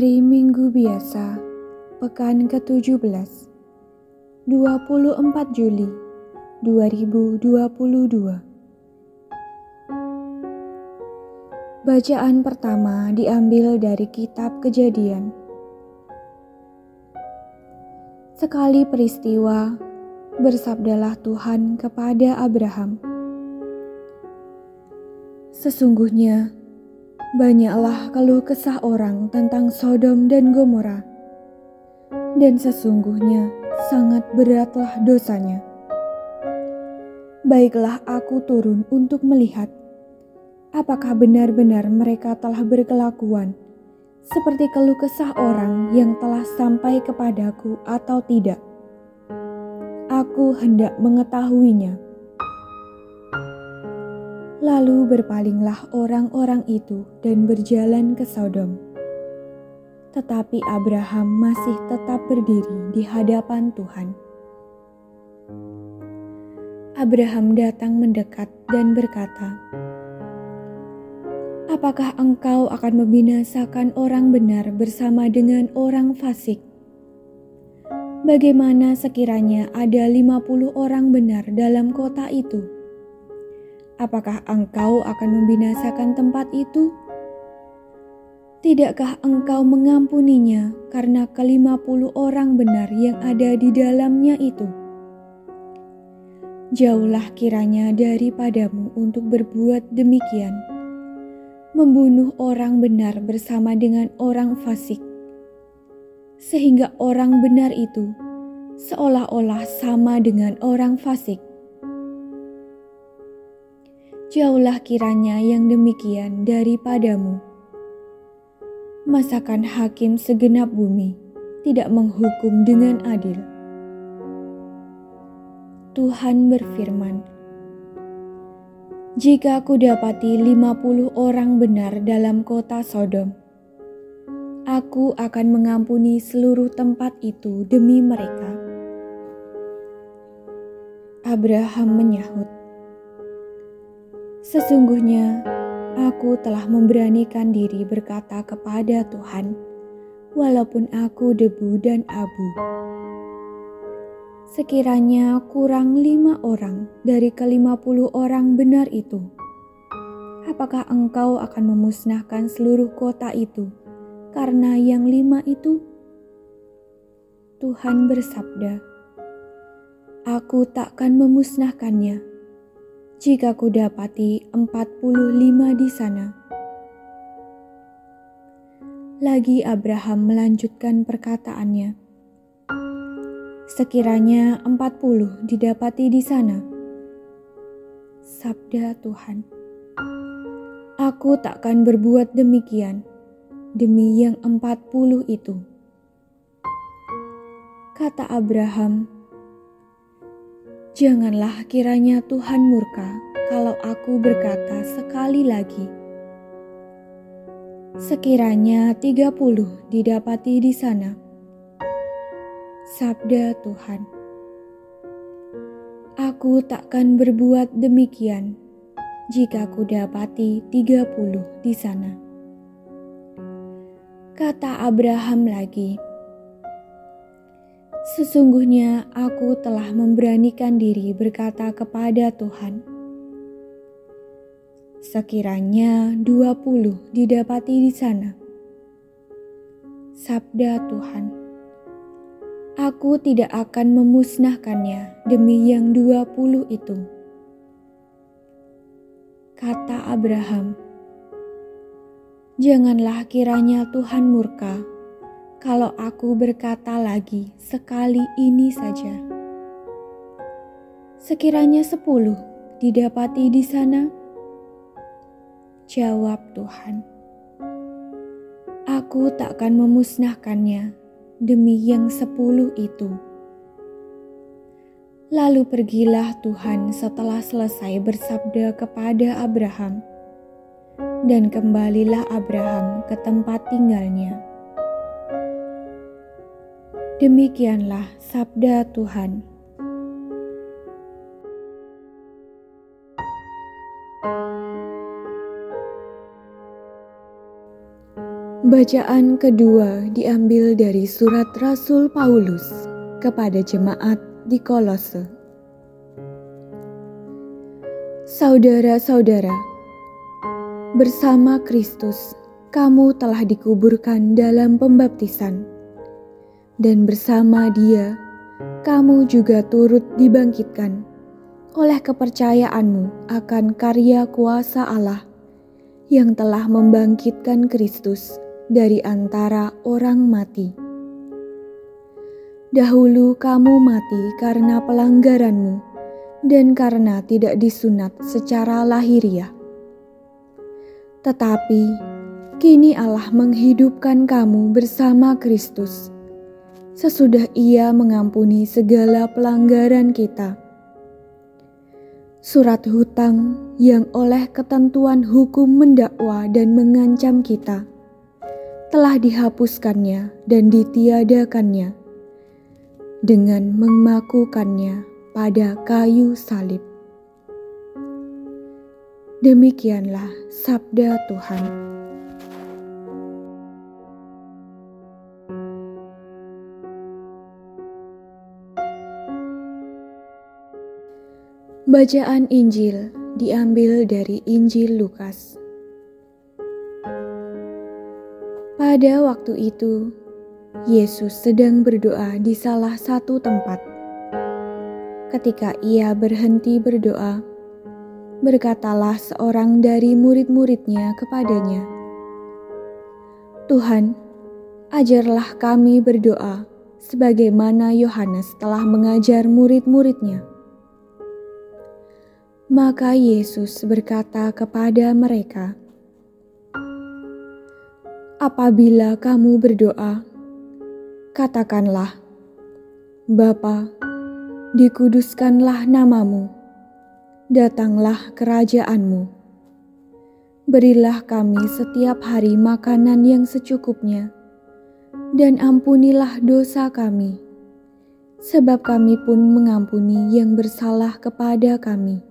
Hari Minggu Biasa, Pekan ke-17, 24 Juli 2022. Bacaan pertama diambil dari kitab Kejadian. Sekali peristiwa, bersabdalah Tuhan kepada Abraham, "Sesungguhnya..." banyaklah keluh kesah orang tentang Sodom dan Gomora, dan sesungguhnya sangat beratlah dosanya. Baiklah, aku turun untuk melihat apakah benar-benar mereka telah berkelakuan seperti keluh kesah orang yang telah sampai kepadaku atau tidak. Aku hendak mengetahuinya. Lalu berpalinglah orang-orang itu dan berjalan ke Sodom. Tetapi Abraham masih tetap berdiri di hadapan Tuhan. Abraham datang mendekat dan berkata, "Apakah engkau akan membinasakan orang benar bersama dengan orang fasik? Bagaimana sekiranya ada lima puluh orang benar dalam kota itu?" Apakah engkau akan membinasakan tempat itu? Tidakkah engkau mengampuninya karena kelima puluh orang benar yang ada di dalamnya itu? Jauhlah kiranya daripadamu untuk berbuat demikian, membunuh orang benar bersama dengan orang fasik, sehingga orang benar itu seolah-olah sama dengan orang fasik jauhlah kiranya yang demikian daripadamu. Masakan hakim segenap bumi tidak menghukum dengan adil. Tuhan berfirman, Jika aku dapati lima puluh orang benar dalam kota Sodom, aku akan mengampuni seluruh tempat itu demi mereka. Abraham menyahut, Sesungguhnya aku telah memberanikan diri berkata kepada Tuhan, walaupun aku debu dan abu. Sekiranya kurang lima orang dari kelima puluh orang benar itu, apakah engkau akan memusnahkan seluruh kota itu karena yang lima itu? Tuhan bersabda, Aku takkan memusnahkannya jika ku dapati empat puluh lima di sana. Lagi Abraham melanjutkan perkataannya. Sekiranya empat puluh didapati di sana. Sabda Tuhan. Aku takkan berbuat demikian demi yang empat puluh itu. Kata Abraham, Janganlah kiranya Tuhan murka kalau aku berkata sekali lagi. Sekiranya tiga puluh didapati di sana. Sabda Tuhan. Aku takkan berbuat demikian jika ku dapati tiga puluh di sana. Kata Abraham lagi, Sesungguhnya aku telah memberanikan diri berkata kepada Tuhan. Sekiranya dua puluh didapati di sana. Sabda Tuhan. Aku tidak akan memusnahkannya demi yang dua puluh itu. Kata Abraham, Janganlah kiranya Tuhan murka kalau aku berkata lagi sekali ini saja. Sekiranya sepuluh didapati di sana, jawab Tuhan. Aku takkan memusnahkannya demi yang sepuluh itu. Lalu pergilah Tuhan setelah selesai bersabda kepada Abraham, dan kembalilah Abraham ke tempat tinggalnya. Demikianlah sabda Tuhan. Bacaan kedua diambil dari surat Rasul Paulus kepada jemaat di Kolose. Saudara-saudara, bersama Kristus kamu telah dikuburkan dalam pembaptisan, dan bersama Dia kamu juga turut dibangkitkan oleh kepercayaanmu akan karya kuasa Allah yang telah membangkitkan Kristus dari antara orang mati. Dahulu kamu mati karena pelanggaranmu dan karena tidak disunat secara lahiriah. Tetapi kini Allah menghidupkan kamu bersama Kristus sesudah ia mengampuni segala pelanggaran kita. Surat hutang yang oleh ketentuan hukum mendakwa dan mengancam kita telah dihapuskannya dan ditiadakannya dengan memakukannya pada kayu salib. Demikianlah sabda Tuhan. Bacaan Injil diambil dari Injil Lukas. Pada waktu itu, Yesus sedang berdoa di salah satu tempat. Ketika ia berhenti berdoa, berkatalah seorang dari murid-muridnya kepadanya, "Tuhan, ajarlah kami berdoa sebagaimana Yohanes telah mengajar murid-muridnya." Maka Yesus berkata kepada mereka, "Apabila kamu berdoa, katakanlah, Bapa, dikuduskanlah namamu, datanglah kerajaanmu. Berilah kami setiap hari makanan yang secukupnya, dan ampunilah dosa kami, sebab kami pun mengampuni yang bersalah kepada kami."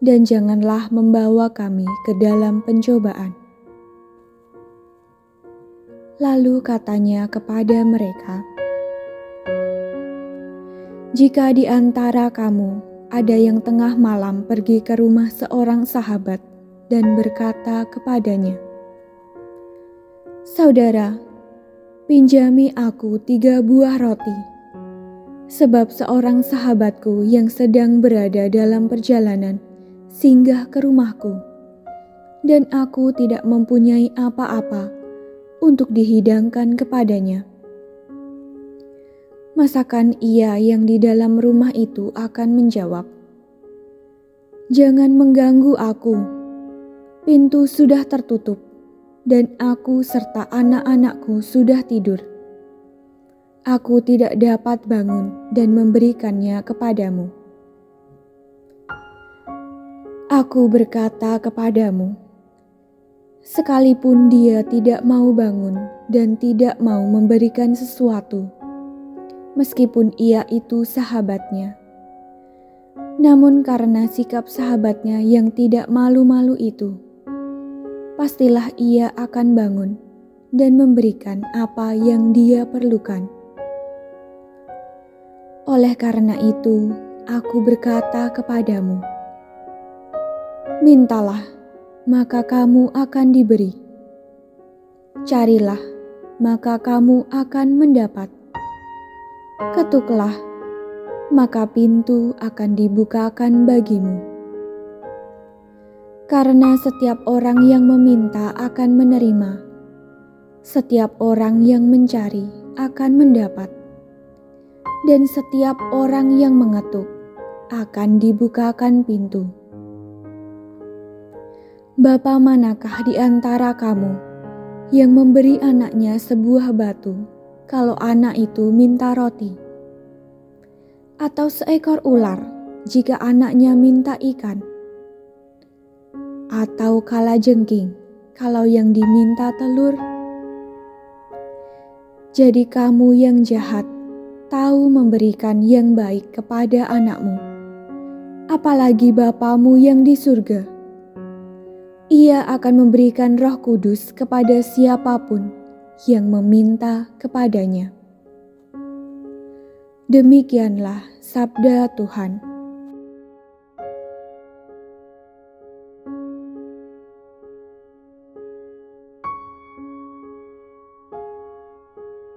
Dan janganlah membawa kami ke dalam pencobaan. Lalu katanya kepada mereka, "Jika di antara kamu ada yang tengah malam pergi ke rumah seorang sahabat dan berkata kepadanya, 'Saudara, pinjami aku tiga buah roti.' Sebab seorang sahabatku yang sedang berada dalam perjalanan singgah ke rumahku, dan aku tidak mempunyai apa-apa untuk dihidangkan kepadanya. Masakan ia yang di dalam rumah itu akan menjawab, "Jangan mengganggu aku, pintu sudah tertutup, dan aku serta anak-anakku sudah tidur. Aku tidak dapat bangun dan memberikannya kepadamu." Aku berkata kepadamu, sekalipun dia tidak mau bangun dan tidak mau memberikan sesuatu, meskipun ia itu sahabatnya. Namun, karena sikap sahabatnya yang tidak malu-malu itu, pastilah ia akan bangun dan memberikan apa yang dia perlukan. Oleh karena itu, aku berkata kepadamu Mintalah, maka kamu akan diberi. Carilah, maka kamu akan mendapat. Ketuklah, maka pintu akan dibukakan bagimu. Karena setiap orang yang meminta akan menerima, setiap orang yang mencari akan mendapat, dan setiap orang yang mengetuk akan dibukakan pintu. Bapa manakah di antara kamu yang memberi anaknya sebuah batu kalau anak itu minta roti? Atau seekor ular jika anaknya minta ikan? Atau kala jengking kalau yang diminta telur? Jadi kamu yang jahat tahu memberikan yang baik kepada anakmu, apalagi Bapamu yang di surga Ia akan memberikan Roh Kudus kepada siapa pun yang meminta kepadanya. Demikianlah sabda Tuhan.